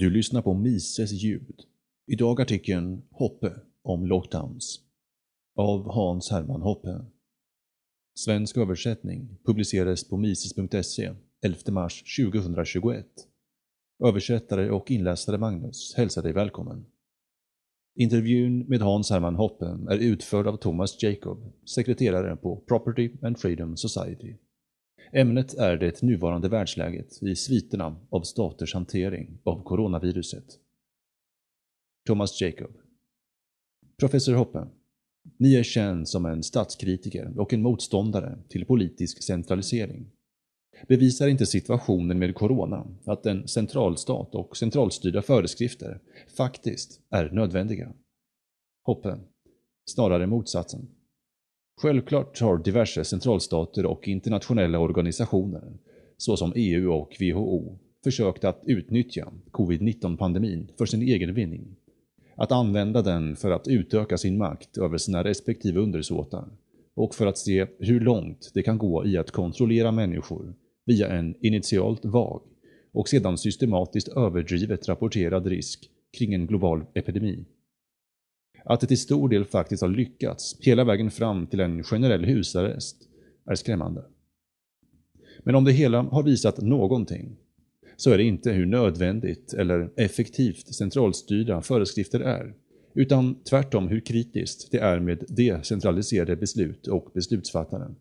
Du lyssnar på Mises ljud. Idag artikeln Hoppe om lockdowns. Av Hans Herman Hoppe. Svensk översättning publicerades på mises.se 11 mars 2021. Översättare och inläsare Magnus hälsar dig välkommen. Intervjun med Hans Herman Hoppe är utförd av Thomas Jacob, sekreterare på Property and Freedom Society. Ämnet är det nuvarande världsläget i sviterna av staters hantering av coronaviruset. Thomas Jacob Professor Hoppe Ni är känd som en statskritiker och en motståndare till politisk centralisering. Bevisar inte situationen med corona att en centralstat och centralstyrda föreskrifter faktiskt är nödvändiga? Hoppe Snarare motsatsen. Självklart har diverse centralstater och internationella organisationer, såsom EU och WHO, försökt att utnyttja covid-19-pandemin för sin egen vinning. Att använda den för att utöka sin makt över sina respektive undersåtar och för att se hur långt det kan gå i att kontrollera människor via en initialt vag och sedan systematiskt överdrivet rapporterad risk kring en global epidemi. Att det till stor del faktiskt har lyckats hela vägen fram till en generell husarrest är skrämmande. Men om det hela har visat någonting, så är det inte hur nödvändigt eller effektivt centralstyrda föreskrifter är, utan tvärtom hur kritiskt det är med decentraliserade beslut och beslutsfattare.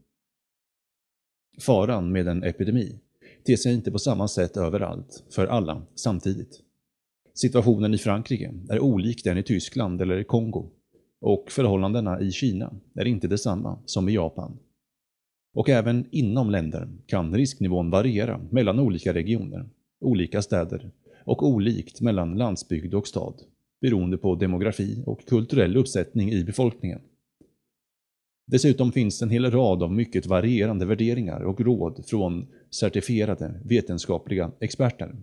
Faran med en epidemi ter sig inte på samma sätt överallt, för alla, samtidigt. Situationen i Frankrike är olik den i Tyskland eller Kongo och förhållandena i Kina är inte detsamma som i Japan. Och även inom länder kan risknivån variera mellan olika regioner, olika städer och olikt mellan landsbygd och stad, beroende på demografi och kulturell uppsättning i befolkningen. Dessutom finns en hel rad av mycket varierande värderingar och råd från certifierade vetenskapliga experter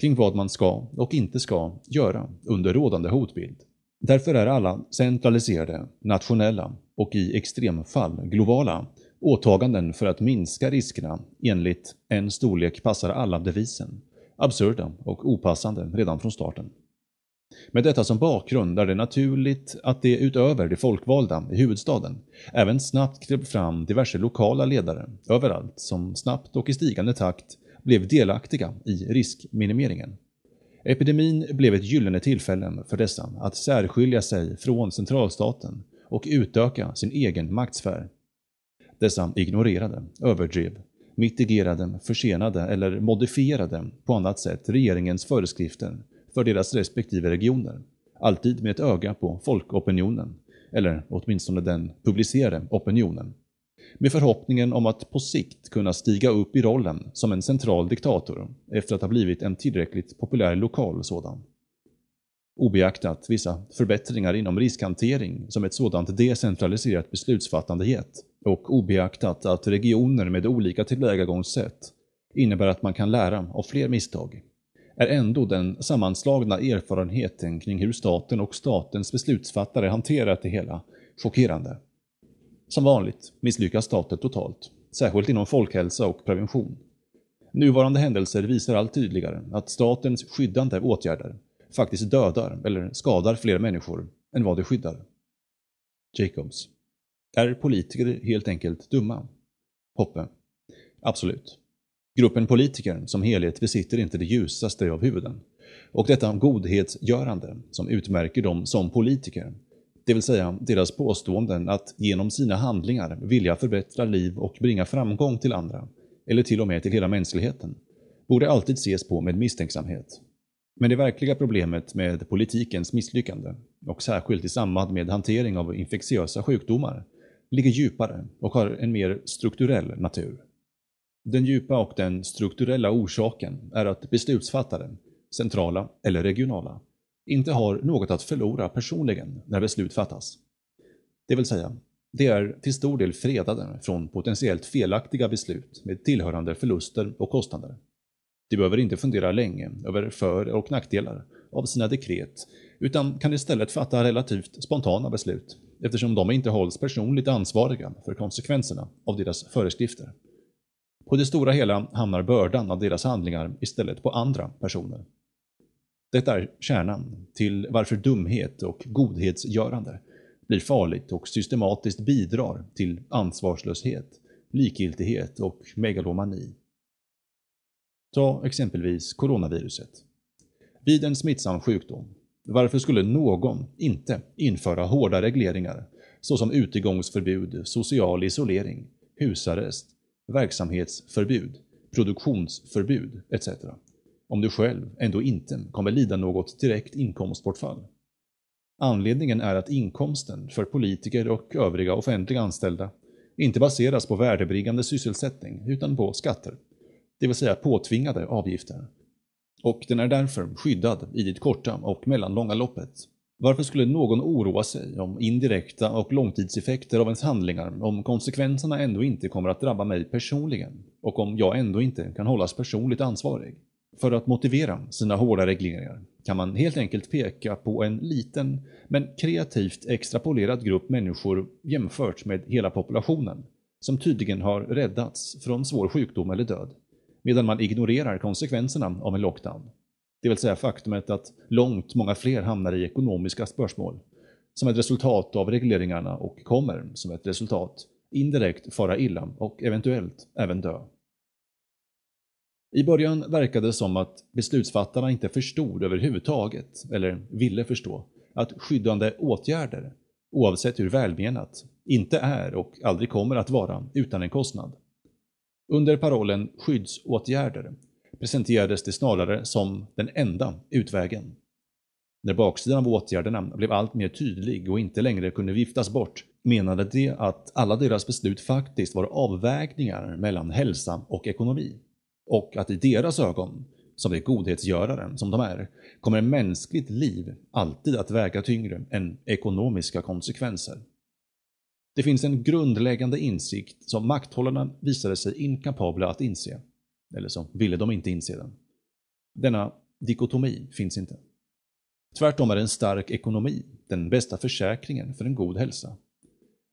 kring vad man ska och inte ska göra under rådande hotbild. Därför är alla centraliserade, nationella och i extremfall globala åtaganden för att minska riskerna enligt en storlek passar alla-devisen absurda och opassande redan från starten. Med detta som bakgrund är det naturligt att det utöver de folkvalda i huvudstaden även snabbt klev fram diverse lokala ledare överallt som snabbt och i stigande takt blev delaktiga i riskminimeringen. Epidemin blev ett gyllene tillfälle för dessa att särskilja sig från centralstaten och utöka sin egen maktsfär. Dessa ignorerade, överdrev, mitigerade, försenade eller modifierade på annat sätt regeringens föreskrifter för deras respektive regioner, alltid med ett öga på folkopinionen, eller åtminstone den publicerade opinionen med förhoppningen om att på sikt kunna stiga upp i rollen som en central diktator efter att ha blivit en tillräckligt populär lokal sådan. Obeaktat vissa förbättringar inom riskhantering som ett sådant decentraliserat beslutsfattande gett och obeaktat att regioner med olika tillvägagångssätt innebär att man kan lära av fler misstag är ändå den sammanslagna erfarenheten kring hur staten och statens beslutsfattare hanterat det hela chockerande. Som vanligt misslyckas staten totalt, särskilt inom folkhälsa och prevention. Nuvarande händelser visar allt tydligare att statens skyddande åtgärder faktiskt dödar eller skadar fler människor än vad de skyddar. Jacobs. Är politiker helt enkelt dumma? Hoppe. Absolut. Gruppen politiker som helhet besitter inte det ljusaste av huvuden. Och detta godhetsgörande som utmärker dem som politiker det vill säga deras påståenden att genom sina handlingar vilja förbättra liv och bringa framgång till andra, eller till och med till hela mänskligheten, borde alltid ses på med misstänksamhet. Men det verkliga problemet med politikens misslyckande, och särskilt i samband med hantering av infektiösa sjukdomar, ligger djupare och har en mer strukturell natur. Den djupa och den strukturella orsaken är att beslutsfattare, centrala eller regionala, inte har något att förlora personligen när beslut fattas. Det vill säga, det är till stor del fredade från potentiellt felaktiga beslut med tillhörande förluster och kostnader. De behöver inte fundera länge över för och nackdelar av sina dekret, utan kan istället fatta relativt spontana beslut eftersom de inte hålls personligt ansvariga för konsekvenserna av deras föreskrifter. På det stora hela hamnar bördan av deras handlingar istället på andra personer. Detta är kärnan till varför dumhet och godhetsgörande blir farligt och systematiskt bidrar till ansvarslöshet, likgiltighet och megalomani. Ta exempelvis coronaviruset. Vid en smittsam sjukdom, varför skulle någon inte införa hårda regleringar såsom utegångsförbud, social isolering, husarrest, verksamhetsförbud, produktionsförbud etc. Om du själv ändå inte kommer lida något direkt inkomstbortfall. Anledningen är att inkomsten för politiker och övriga offentliga anställda inte baseras på värdebringande sysselsättning utan på skatter, det vill säga påtvingade avgifter. Och den är därför skyddad i det korta och mellanlånga loppet. Varför skulle någon oroa sig om indirekta och långtidseffekter av ens handlingar om konsekvenserna ändå inte kommer att drabba mig personligen och om jag ändå inte kan hållas personligt ansvarig? För att motivera sina hårda regleringar kan man helt enkelt peka på en liten men kreativt extrapolerad grupp människor jämfört med hela populationen som tydligen har räddats från svår sjukdom eller död medan man ignorerar konsekvenserna av en lockdown. Det vill säga faktumet att långt många fler hamnar i ekonomiska spörsmål som ett resultat av regleringarna och kommer, som ett resultat, indirekt fara illa och eventuellt även dö. I början verkade det som att beslutsfattarna inte förstod överhuvudtaget, eller ville förstå, att skyddande åtgärder, oavsett hur välmenat, inte är och aldrig kommer att vara utan en kostnad. Under parollen skyddsåtgärder presenterades det snarare som den enda utvägen. När baksidan av åtgärderna blev allt mer tydlig och inte längre kunde viftas bort menade de att alla deras beslut faktiskt var avvägningar mellan hälsa och ekonomi. Och att i deras ögon, som de godhetsgörare som de är, kommer mänskligt liv alltid att väga tyngre än ekonomiska konsekvenser. Det finns en grundläggande insikt som makthållarna visade sig inkapabla att inse. Eller så ville de inte inse den. Denna dikotomi finns inte. Tvärtom är en stark ekonomi den bästa försäkringen för en god hälsa.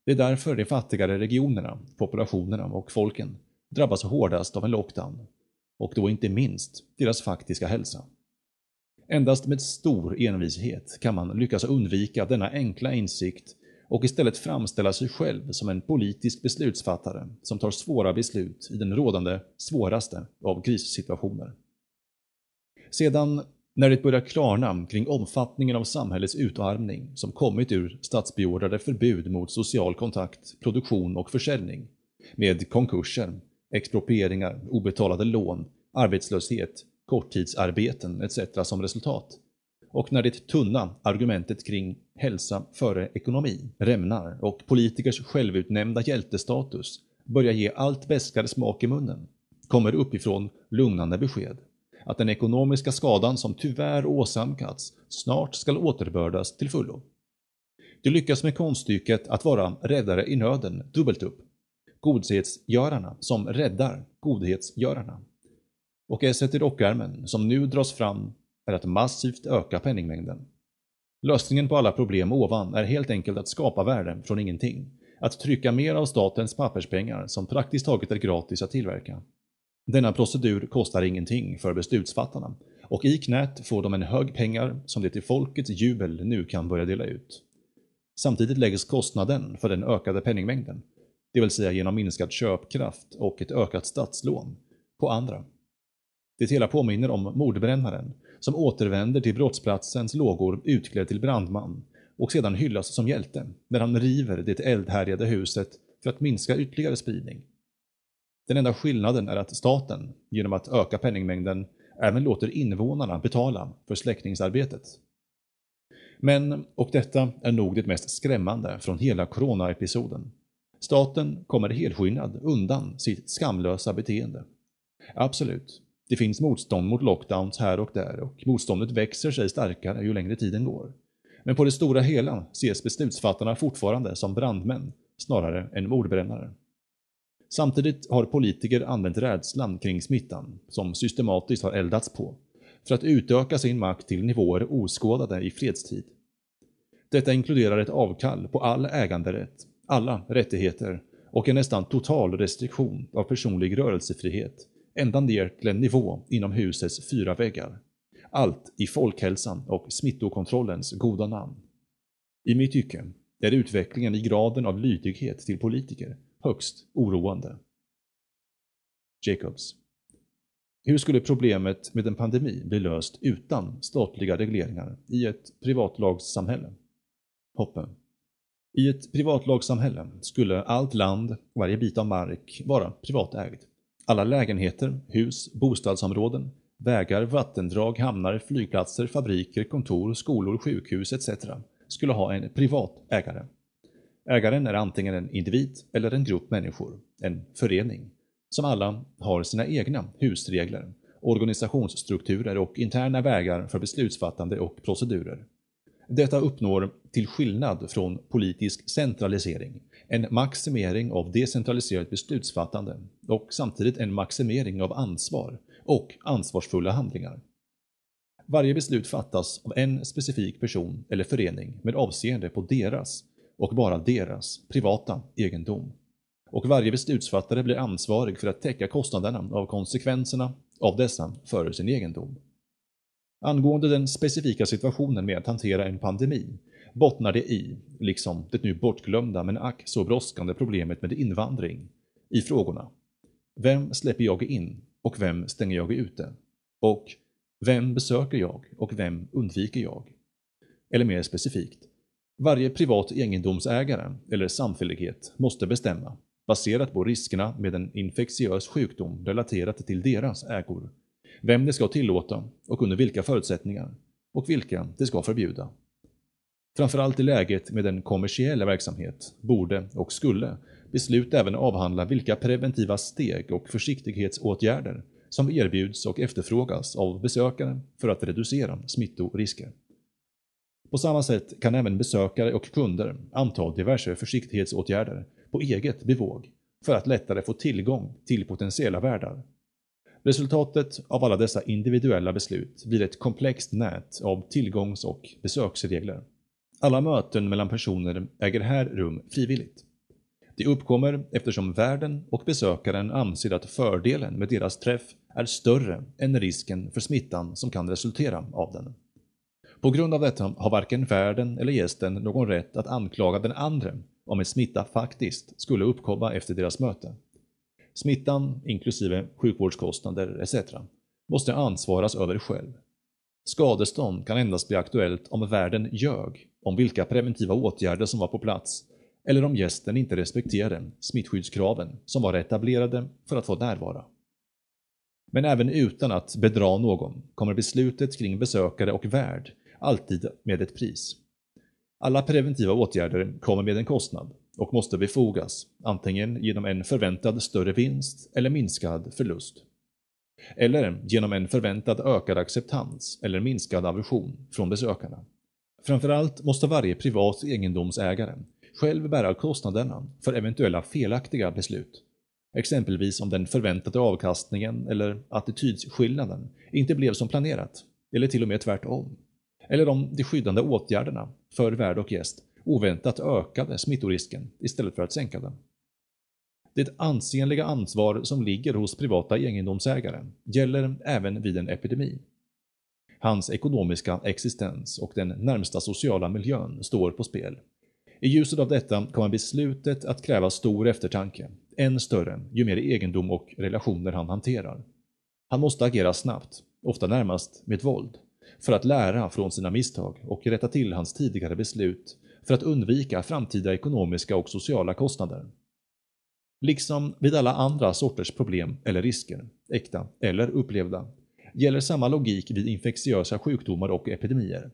Det är därför de fattigare regionerna, populationerna och folken drabbas hårdast av en lockdown. Och då inte minst deras faktiska hälsa. Endast med stor envishet kan man lyckas undvika denna enkla insikt och istället framställa sig själv som en politisk beslutsfattare som tar svåra beslut i den rådande, svåraste av krissituationer. Sedan när det börjar klarna kring omfattningen av samhällets utarmning som kommit ur statsbeordrade förbud mot social kontakt, produktion och försäljning, med konkurser, exproprieringar, obetalade lån, arbetslöshet, korttidsarbeten etc. som resultat, och när det tunna argumentet kring hälsa före ekonomi rämnar och politikers självutnämnda hjältestatus börjar ge allt bäskare smak i munnen, kommer uppifrån lugnande besked att den ekonomiska skadan som tyvärr åsamkats snart skall återbördas till fullo. De lyckas med konststycket att vara räddare i nöden dubbelt upp. Godhetsgörarna som räddar godhetsgörarna. Och esset i rockärmen som nu dras fram är att massivt öka penningmängden. Lösningen på alla problem ovan är helt enkelt att skapa värden från ingenting. Att trycka mer av statens papperspengar som praktiskt taget är gratis att tillverka. Denna procedur kostar ingenting för beslutsfattarna och i knät får de en hög pengar som de till folkets jubel nu kan börja dela ut. Samtidigt läggs kostnaden för den ökade penningmängden, det vill säga genom minskad köpkraft och ett ökat statslån, på andra. Det hela påminner om mordbrännaren som återvänder till brottsplatsens lågor utklädd till brandman och sedan hyllas som hjälte när han river det eldhärjade huset för att minska ytterligare spridning. Den enda skillnaden är att staten, genom att öka penningmängden, även låter invånarna betala för släckningsarbetet. Men, och detta är nog det mest skrämmande från hela coronaepisoden, staten kommer helskinnad undan sitt skamlösa beteende. Absolut, det finns motstånd mot lockdowns här och där och motståndet växer sig starkare ju längre tiden går. Men på det stora hela ses beslutsfattarna fortfarande som brandmän snarare än mordbrännare. Samtidigt har politiker använt rädslan kring smittan, som systematiskt har eldats på, för att utöka sin makt till nivåer oskådade i fredstid. Detta inkluderar ett avkall på all äganderätt, alla rättigheter och en nästan total restriktion av personlig rörelsefrihet ända ner till en nivå inom husets fyra väggar. Allt i folkhälsan och smittokontrollens goda namn. I mitt tycke är utvecklingen i graden av lydighet till politiker högst oroande. Jacobs. Hur skulle problemet med en pandemi bli löst utan statliga regleringar i ett privatlagssamhälle? Hoppe. I ett privatlagssamhälle skulle allt land, varje bit av mark, vara privatägd. Alla lägenheter, hus, bostadsområden, vägar, vattendrag, hamnar, flygplatser, fabriker, kontor, skolor, sjukhus etc. skulle ha en privat ägare. Ägaren är antingen en individ eller en grupp människor, en förening, som alla har sina egna husregler, organisationsstrukturer och interna vägar för beslutsfattande och procedurer. Detta uppnår, till skillnad från politisk centralisering, en maximering av decentraliserat beslutsfattande och samtidigt en maximering av ansvar och ansvarsfulla handlingar. Varje beslut fattas av en specifik person eller förening med avseende på deras, och bara deras, privata egendom. Och varje beslutsfattare blir ansvarig för att täcka kostnaderna av konsekvenserna av dessa för sin egendom. Angående den specifika situationen med att hantera en pandemi bottnar det i, liksom det nu bortglömda men ack så brådskande problemet med invandring, i frågorna Vem släpper jag in och vem stänger jag ute? Och Vem besöker jag och vem undviker jag? Eller mer specifikt, varje privat egendomsägare eller samfällighet måste bestämma, baserat på riskerna med en infektiös sjukdom relaterat till deras ägor, vem de ska tillåta och under vilka förutsättningar, och vilka de ska förbjuda. Framförallt i läget med den kommersiella verksamhet borde och skulle beslut även avhandla vilka preventiva steg och försiktighetsåtgärder som erbjuds och efterfrågas av besökare för att reducera smittorisker. På samma sätt kan även besökare och kunder anta diverse försiktighetsåtgärder på eget bevåg för att lättare få tillgång till potentiella värdar. Resultatet av alla dessa individuella beslut blir ett komplext nät av tillgångs och besöksregler. Alla möten mellan personer äger här rum frivilligt. Det uppkommer eftersom värden och besökaren anser att fördelen med deras träff är större än risken för smittan som kan resultera av den. På grund av detta har varken värden eller gästen någon rätt att anklaga den andra om en smitta faktiskt skulle uppkomma efter deras möte. Smittan, inklusive sjukvårdskostnader etc. måste ansvaras över själv. Skadestånd kan endast bli aktuellt om värden ljög om vilka preventiva åtgärder som var på plats eller om gästen inte respekterade smittskyddskraven som var etablerade för att få närvara. Men även utan att bedra någon kommer beslutet kring besökare och värd alltid med ett pris. Alla preventiva åtgärder kommer med en kostnad och måste befogas, antingen genom en förväntad större vinst eller minskad förlust. Eller genom en förväntad ökad acceptans eller minskad aversion från besökarna. Framförallt måste varje privat egendomsägare själv bära kostnaderna för eventuella felaktiga beslut. Exempelvis om den förväntade avkastningen eller attitydsskillnaden inte blev som planerat, eller till och med tvärtom. Eller om de skyddande åtgärderna för värd och gäst oväntat ökade smittorisken istället för att sänka den. Det ansenliga ansvar som ligger hos privata egendomsägare gäller även vid en epidemi. Hans ekonomiska existens och den närmsta sociala miljön står på spel. I ljuset av detta kommer beslutet att kräva stor eftertanke, än större ju mer egendom och relationer han hanterar. Han måste agera snabbt, ofta närmast med våld, för att lära från sina misstag och rätta till hans tidigare beslut för att undvika framtida ekonomiska och sociala kostnader. Liksom vid alla andra sorters problem eller risker, äkta eller upplevda, gäller samma logik vid infektiösa sjukdomar och epidemier.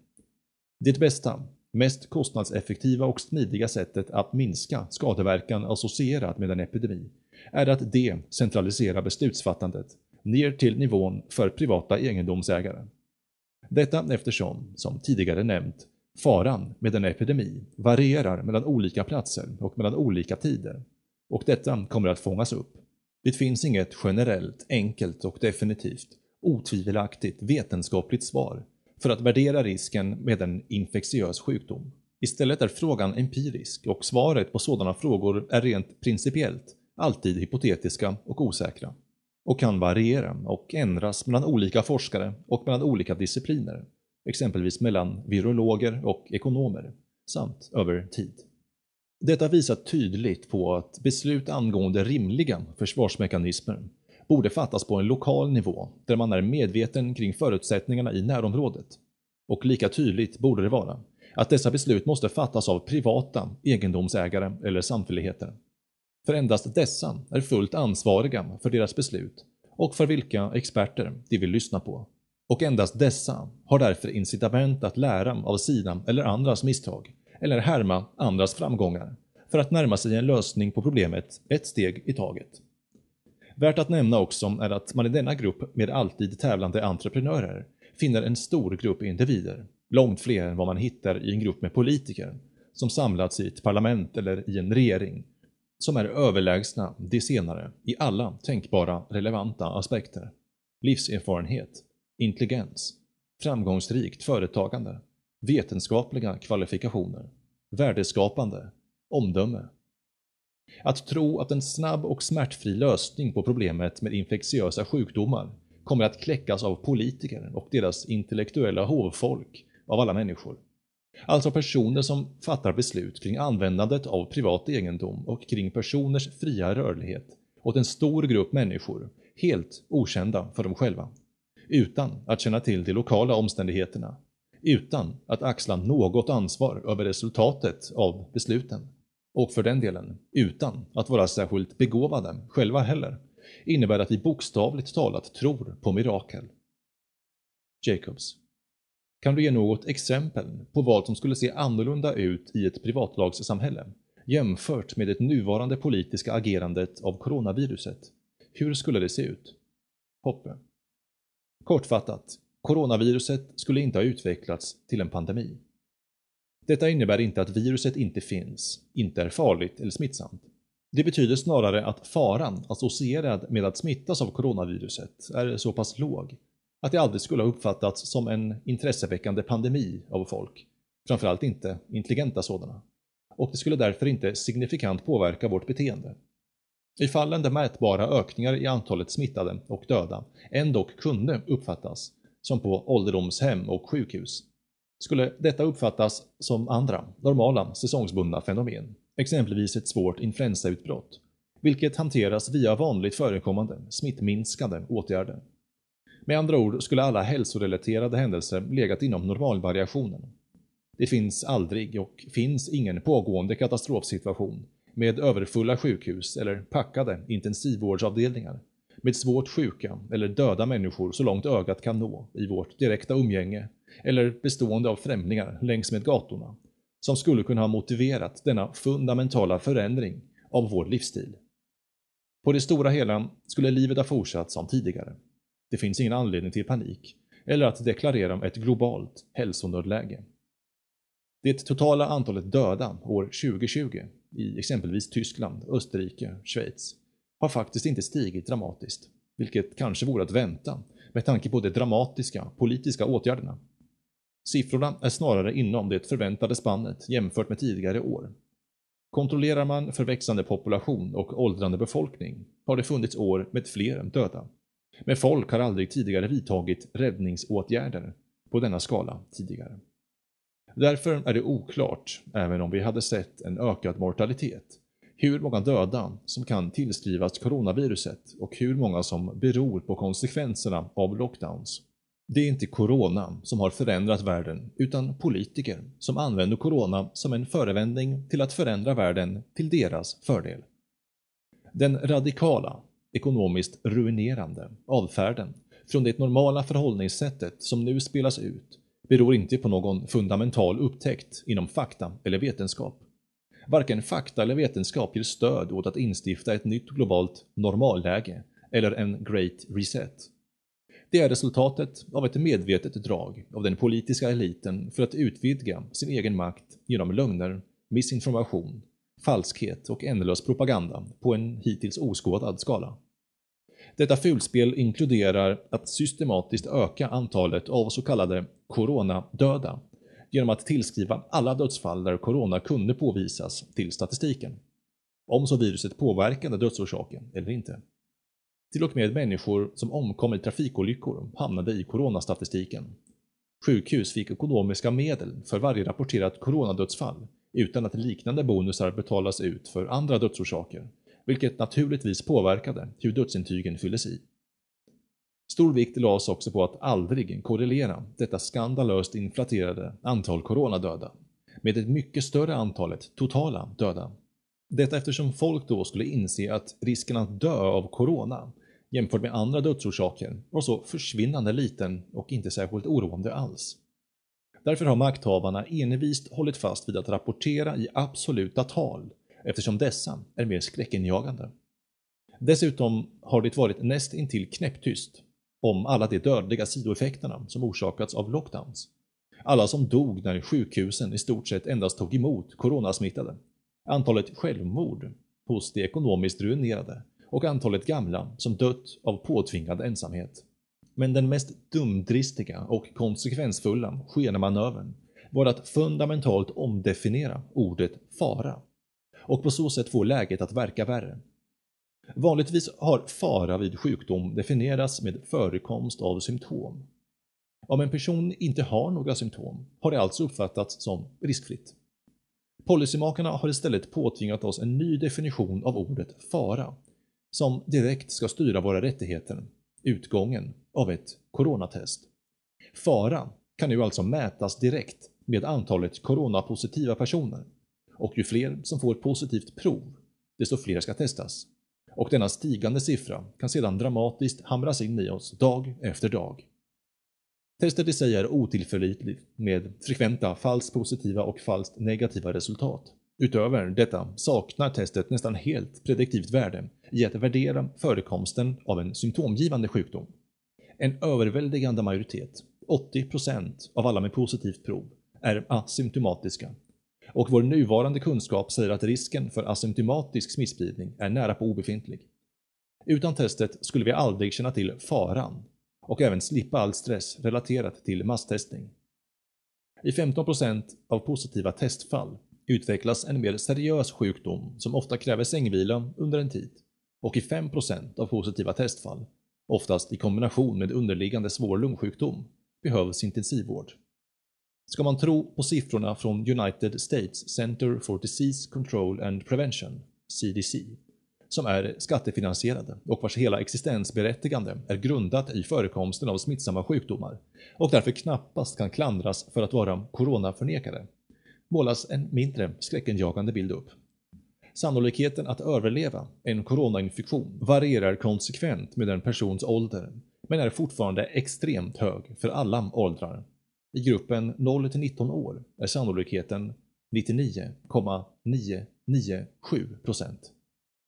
Det bästa, mest kostnadseffektiva och smidiga sättet att minska skadeverkan associerat med en epidemi är att decentralisera beslutsfattandet ner till nivån för privata egendomsägare. Detta eftersom, som tidigare nämnt, faran med en epidemi varierar mellan olika platser och mellan olika tider och detta kommer att fångas upp. Det finns inget generellt, enkelt och definitivt, otvivelaktigt vetenskapligt svar för att värdera risken med en infektiös sjukdom. Istället är frågan empirisk och svaret på sådana frågor är rent principiellt alltid hypotetiska och osäkra. och kan variera och ändras mellan olika forskare och mellan olika discipliner, exempelvis mellan virologer och ekonomer, samt över tid. Detta visar tydligt på att beslut angående rimliga försvarsmekanismer borde fattas på en lokal nivå där man är medveten kring förutsättningarna i närområdet. Och lika tydligt borde det vara att dessa beslut måste fattas av privata egendomsägare eller samfälligheter. För endast dessa är fullt ansvariga för deras beslut och för vilka experter de vill lyssna på. Och endast dessa har därför incitament att lära av sina eller andras misstag eller härma andras framgångar för att närma sig en lösning på problemet ett steg i taget. Värt att nämna också är att man i denna grupp med alltid tävlande entreprenörer finner en stor grupp individer, långt fler än vad man hittar i en grupp med politiker, som samlats i ett parlament eller i en regering, som är överlägsna de senare i alla tänkbara relevanta aspekter. Livserfarenhet, intelligens, framgångsrikt företagande, vetenskapliga kvalifikationer, värdeskapande, omdöme. Att tro att en snabb och smärtfri lösning på problemet med infektiösa sjukdomar kommer att kläckas av politiker och deras intellektuella hovfolk av alla människor. Alltså personer som fattar beslut kring användandet av privat egendom och kring personers fria rörlighet åt en stor grupp människor, helt okända för dem själva. Utan att känna till de lokala omständigheterna. Utan att axla något ansvar över resultatet av besluten. Och för den delen, utan att vara särskilt begåvade själva heller, innebär att vi bokstavligt talat tror på mirakel. Jacobs. Kan du ge något exempel på vad som skulle se annorlunda ut i ett privatlagssamhälle jämfört med det nuvarande politiska agerandet av coronaviruset? Hur skulle det se ut? Hoppe. Kortfattat, coronaviruset skulle inte ha utvecklats till en pandemi. Detta innebär inte att viruset inte finns, inte är farligt eller smittsamt. Det betyder snarare att faran associerad med att smittas av coronaviruset är så pass låg att det aldrig skulle ha uppfattats som en intresseväckande pandemi av folk, framförallt inte intelligenta sådana. Och det skulle därför inte signifikant påverka vårt beteende. I fallen där mätbara ökningar i antalet smittade och döda ändock kunde uppfattas, som på ålderdomshem och sjukhus, skulle detta uppfattas som andra, normala, säsongsbundna fenomen, exempelvis ett svårt influensautbrott, vilket hanteras via vanligt förekommande, smittminskande åtgärder. Med andra ord skulle alla hälsorelaterade händelser legat inom normalvariationen. Det finns aldrig och finns ingen pågående katastrofsituation med överfulla sjukhus eller packade intensivvårdsavdelningar med svårt sjuka eller döda människor så långt ögat kan nå i vårt direkta umgänge eller bestående av främlingar längs med gatorna som skulle kunna ha motiverat denna fundamentala förändring av vår livsstil. På det stora hela skulle livet ha fortsatt som tidigare. Det finns ingen anledning till panik eller att deklarera ett globalt hälsonödläge. Det totala antalet döda år 2020 i exempelvis Tyskland, Österrike, Schweiz har faktiskt inte stigit dramatiskt, vilket kanske vore att vänta med tanke på de dramatiska politiska åtgärderna. Siffrorna är snarare inom det förväntade spannet jämfört med tidigare år. Kontrollerar man för växande population och åldrande befolkning har det funnits år med fler döda. Men folk har aldrig tidigare vidtagit räddningsåtgärder på denna skala tidigare. Därför är det oklart, även om vi hade sett en ökad mortalitet, hur många döda som kan tillskrivas coronaviruset och hur många som beror på konsekvenserna av lockdowns. Det är inte corona som har förändrat världen, utan politiker som använder corona som en förevändning till att förändra världen till deras fördel. Den radikala, ekonomiskt ruinerande avfärden från det normala förhållningssättet som nu spelas ut beror inte på någon fundamental upptäckt inom fakta eller vetenskap. Varken fakta eller vetenskap ger stöd åt att instifta ett nytt globalt normalläge eller en Great Reset. Det är resultatet av ett medvetet drag av den politiska eliten för att utvidga sin egen makt genom lögner, missinformation, falskhet och ändlös propaganda på en hittills oskådad skala. Detta fulspel inkluderar att systematiskt öka antalet av så kallade coronadöda genom att tillskriva alla dödsfall där corona kunde påvisas till statistiken. Om så viruset påverkade dödsorsaken eller inte. Till och med människor som omkom i trafikolyckor hamnade i coronastatistiken. Sjukhus fick ekonomiska medel för varje rapporterat coronadödsfall utan att liknande bonusar betalas ut för andra dödsorsaker, vilket naturligtvis påverkade hur dödsintygen fylldes i. Stor vikt lades också på att aldrig korrelera detta skandalöst inflaterade antal coronadöda med det mycket större antalet totala döda. Detta eftersom folk då skulle inse att risken att dö av corona jämfört med andra dödsorsaker var så försvinnande liten och inte särskilt oroande alls. Därför har makthavarna envist hållit fast vid att rapportera i absoluta tal eftersom dessa är mer skräckinjagande. Dessutom har det varit näst intill knäpptyst om alla de dödliga sidoeffekterna som orsakats av lockdowns. Alla som dog när sjukhusen i stort sett endast tog emot coronasmittade. Antalet självmord hos de ekonomiskt ruinerade och antalet gamla som dött av påtvingad ensamhet. Men den mest dumdristiga och konsekvensfulla skenmanövern var att fundamentalt omdefiniera ordet fara och på så sätt få läget att verka värre. Vanligtvis har fara vid sjukdom definierats med förekomst av symptom. Om en person inte har några symptom har det alltså uppfattats som riskfritt. Policymakarna har istället påtvingat oss en ny definition av ordet fara, som direkt ska styra våra rättigheter, utgången av ett coronatest. Fara kan nu alltså mätas direkt med antalet coronapositiva personer och ju fler som får positivt prov, desto fler ska testas. Och denna stigande siffra kan sedan dramatiskt hamras in i oss dag efter dag. Testet i sig är otillförlitligt med frekventa falskt positiva och falskt negativa resultat. Utöver detta saknar testet nästan helt prediktivt värde i att värdera förekomsten av en symptomgivande sjukdom. En överväldigande majoritet, 80% av alla med positivt prov, är asymptomatiska. Och vår nuvarande kunskap säger att risken för asymptomatisk smittspridning är nära på obefintlig. Utan testet skulle vi aldrig känna till faran och även slippa all stress relaterat till masstestning. I 15% av positiva testfall utvecklas en mer seriös sjukdom som ofta kräver sängvila under en tid och i 5% av positiva testfall, oftast i kombination med underliggande svår lungsjukdom, behövs intensivvård. Ska man tro på siffrorna från United States Center for Disease Control and Prevention, CDC, som är skattefinansierade och vars hela existensberättigande är grundat i förekomsten av smittsamma sjukdomar och därför knappast kan klandras för att vara coronaförnekare, målas en mindre skräckenjagande bild upp. Sannolikheten att överleva en coronainfektion varierar konsekvent med en persons ålder, men är fortfarande extremt hög för alla åldrar. I gruppen 0-19 år är sannolikheten 99,997%.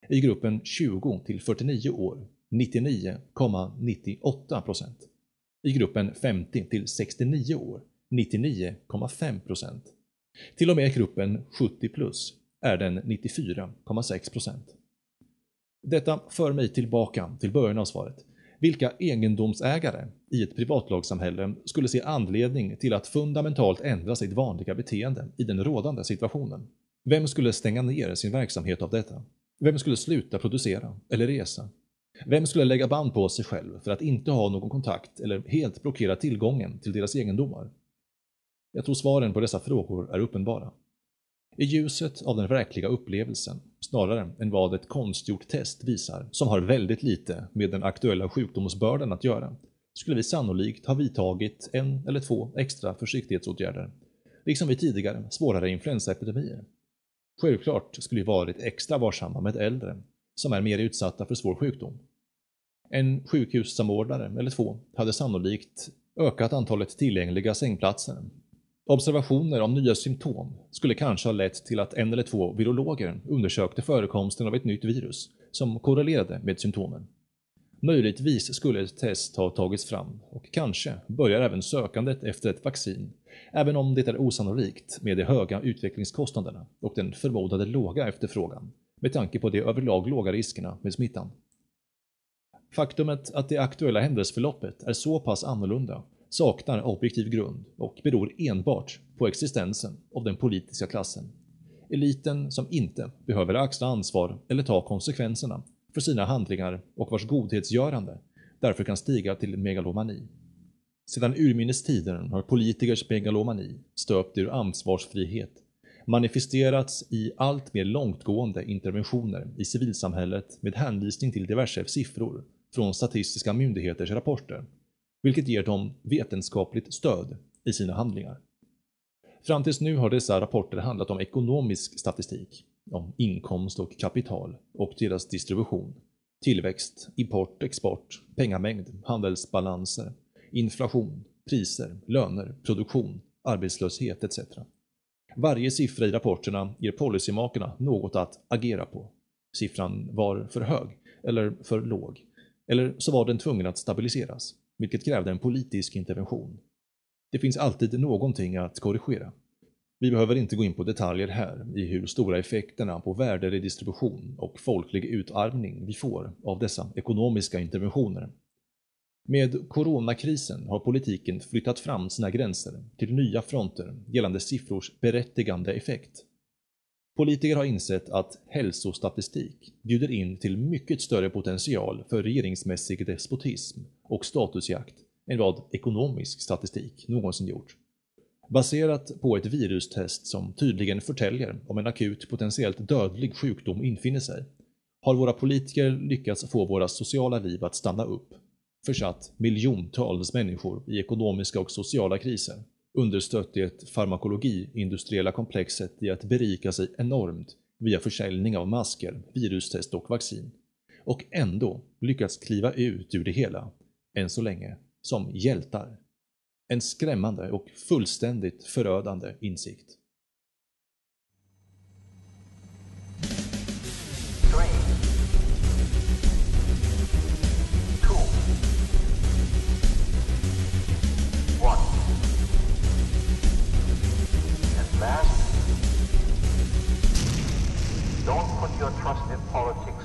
I gruppen 20-49 år 99,98%. I gruppen 50-69 år 99,5%. Till och med gruppen 70 plus är den 94,6%. Detta för mig tillbaka till början av svaret. Vilka egendomsägare i ett privatlagssamhälle skulle se anledning till att fundamentalt ändra sitt vanliga beteende i den rådande situationen? Vem skulle stänga ner sin verksamhet av detta? Vem skulle sluta producera eller resa? Vem skulle lägga band på sig själv för att inte ha någon kontakt eller helt blockera tillgången till deras egendomar? Jag tror svaren på dessa frågor är uppenbara. I ljuset av den verkliga upplevelsen, snarare än vad ett konstgjort test visar, som har väldigt lite med den aktuella sjukdomsbördan att göra, skulle vi sannolikt ha vidtagit en eller två extra försiktighetsåtgärder, liksom vid tidigare svårare influensaepidemier. Självklart skulle vi varit extra varsamma med äldre, som är mer utsatta för svår sjukdom. En sjukhussamordnare eller två hade sannolikt ökat antalet tillgängliga sängplatser Observationer om nya symptom skulle kanske ha lett till att en eller två virologer undersökte förekomsten av ett nytt virus som korrelerade med symptomen. Möjligtvis skulle ett test ha tagits fram och kanske börjar även sökandet efter ett vaccin, även om det är osannolikt med de höga utvecklingskostnaderna och den förmodade låga efterfrågan, med tanke på de överlag låga riskerna med smittan. Faktumet att det aktuella händelseförloppet är så pass annorlunda saknar objektiv grund och beror enbart på existensen av den politiska klassen. Eliten som inte behöver axla ansvar eller ta konsekvenserna för sina handlingar och vars godhetsgörande därför kan stiga till megalomani. Sedan urminnes tider har politikers megalomani, stöpt ur ansvarsfrihet, manifesterats i allt mer långtgående interventioner i civilsamhället med hänvisning till diverse siffror från statistiska myndigheters rapporter, vilket ger dem vetenskapligt stöd i sina handlingar. Fram tills nu har dessa rapporter handlat om ekonomisk statistik, om inkomst och kapital och deras distribution, tillväxt, import, export, pengamängd, handelsbalanser, inflation, priser, löner, produktion, arbetslöshet etc. Varje siffra i rapporterna ger policymakarna något att agera på. Siffran var för hög, eller för låg, eller så var den tvungen att stabiliseras, vilket krävde en politisk intervention. Det finns alltid någonting att korrigera. Vi behöver inte gå in på detaljer här i hur stora effekterna på värderedistribution och folklig utarmning vi får av dessa ekonomiska interventioner. Med coronakrisen har politiken flyttat fram sina gränser till nya fronter gällande siffrors berättigande effekt. Politiker har insett att hälsostatistik bjuder in till mycket större potential för regeringsmässig despotism och statusjakt än vad ekonomisk statistik någonsin gjort. Baserat på ett virustest som tydligen förtäljer om en akut potentiellt dödlig sjukdom infinner sig, har våra politiker lyckats få våra sociala liv att stanna upp, försatt miljontals människor i ekonomiska och sociala kriser, understött det farmakologi-industriella komplexet i att berika sig enormt via försäljning av masker, virustest och vaccin, och ändå lyckats kliva ut ur det hela, än så länge, som hjältar. En skrämmande och fullständigt förödande insikt. your trust in politics.